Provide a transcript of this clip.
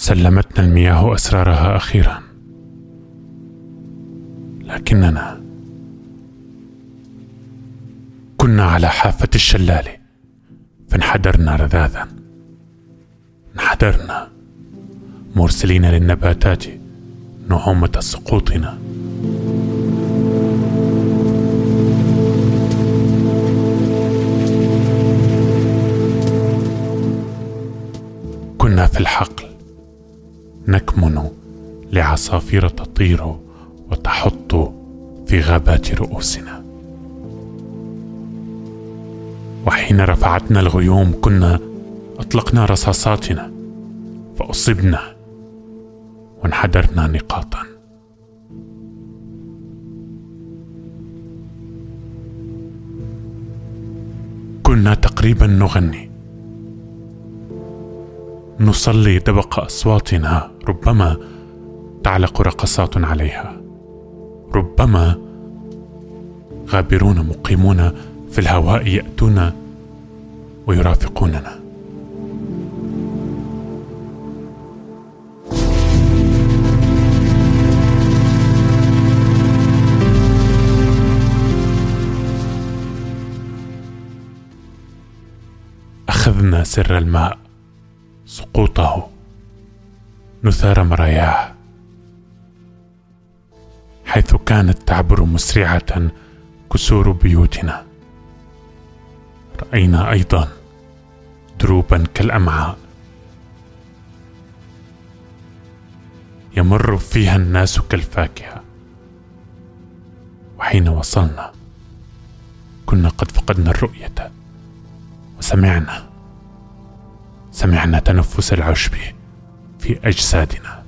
سلمتنا المياه أسرارها أخيرا. لكننا كنا على حافة الشلال فانحدرنا رذاذا. انحدرنا مرسلين للنباتات نعومة سقوطنا. كنا في الحقل. نكمن لعصافير تطير وتحط في غابات رؤوسنا. وحين رفعتنا الغيوم كنا أطلقنا رصاصاتنا فأصبنا وانحدرنا نقاطا. كنا تقريبا نغني. نصلي دبق أصواتنا ربما تعلق رقصات عليها. ربما غابرون مقيمون في الهواء يأتون ويرافقوننا. أخذنا سر الماء. سقوطه. نثار مراياه. حيث كانت تعبر مسرعة كسور بيوتنا. رأينا أيضا دروبا كالأمعاء. يمر فيها الناس كالفاكهة. وحين وصلنا كنا قد فقدنا الرؤية وسمعنا سمعنا تنفس العشب في أجسادنا.